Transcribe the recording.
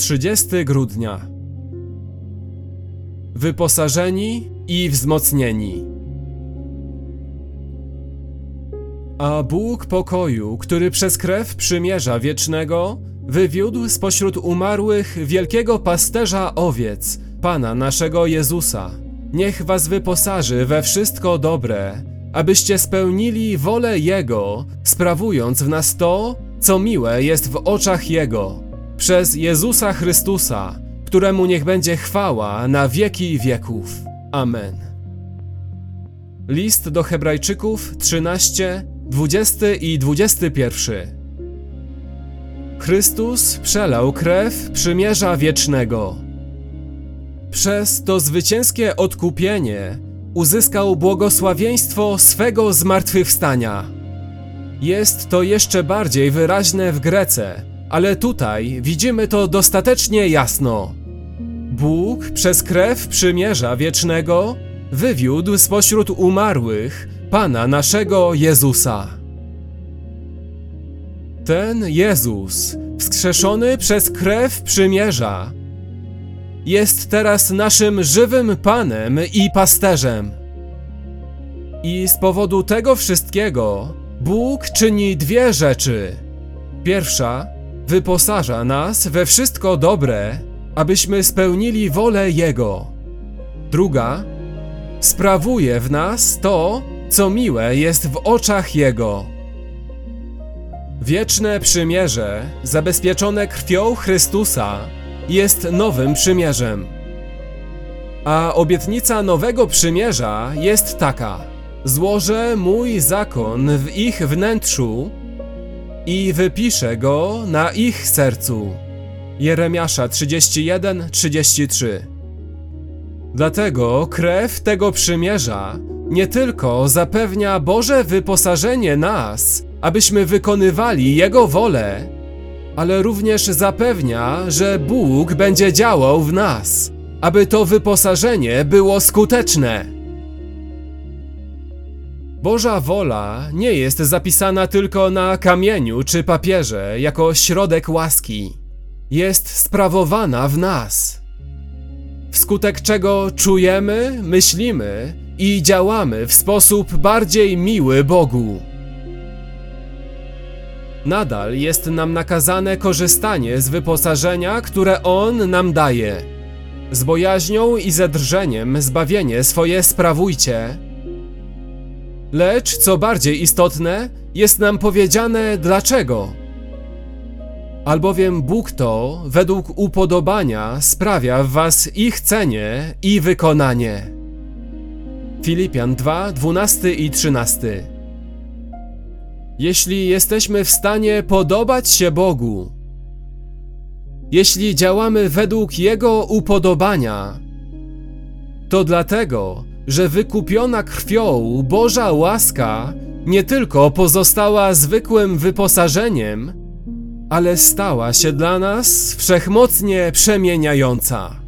30 grudnia. Wyposażeni i wzmocnieni. A Bóg pokoju, który przez krew przymierza wiecznego, wywiódł spośród umarłych wielkiego pasterza owiec, Pana naszego Jezusa. Niech was wyposaży we wszystko dobre, abyście spełnili wolę Jego, sprawując w nas to, co miłe jest w oczach Jego, przez Jezusa Chrystusa, któremu niech będzie chwała na wieki wieków. Amen. List do Hebrajczyków 13, 20 i 21. Chrystus przelał krew przymierza wiecznego. Przez to zwycięskie odkupienie uzyskał błogosławieństwo swego zmartwychwstania. Jest to jeszcze bardziej wyraźne w Grece, ale tutaj widzimy to dostatecznie jasno. Bóg przez krew przymierza wiecznego wywiódł spośród umarłych Pana naszego Jezusa. Ten Jezus, wskrzeszony przez krew przymierza, jest teraz naszym żywym Panem i pasterzem. I z powodu tego wszystkiego Bóg czyni dwie rzeczy. Pierwsza, wyposaża nas we wszystko dobre, abyśmy spełnili wolę Jego. Druga, sprawuje w nas to, co miłe jest w oczach Jego. Wieczne przymierze, zabezpieczone krwią Chrystusa, jest nowym przymierzem. A obietnica nowego przymierza jest taka: Złożę mój zakon w ich wnętrzu i wypiszę go na ich sercu. Jeremiasza 31:33. Dlatego krew tego przymierza nie tylko zapewnia Boże wyposażenie nas, abyśmy wykonywali Jego wolę, ale również zapewnia, że Bóg będzie działał w nas, aby to wyposażenie było skuteczne. Boża wola nie jest zapisana tylko na kamieniu czy papierze jako środek łaski. Jest sprawowana w nas. Wskutek czego czujemy, myślimy i działamy w sposób bardziej miły Bogu. Nadal jest nam nakazane korzystanie z wyposażenia, które On nam daje. Z bojaźnią i ze drżeniem zbawienie swoje sprawujcie. Lecz, co bardziej istotne, jest nam powiedziane dlaczego. Albowiem Bóg to, według upodobania, sprawia w was ich cenie i wykonanie. Filipian 2, 12 i 13 jeśli jesteśmy w stanie podobać się Bogu, jeśli działamy według Jego upodobania, to dlatego, że wykupiona krwią Boża łaska nie tylko pozostała zwykłym wyposażeniem, ale stała się dla nas wszechmocnie przemieniająca.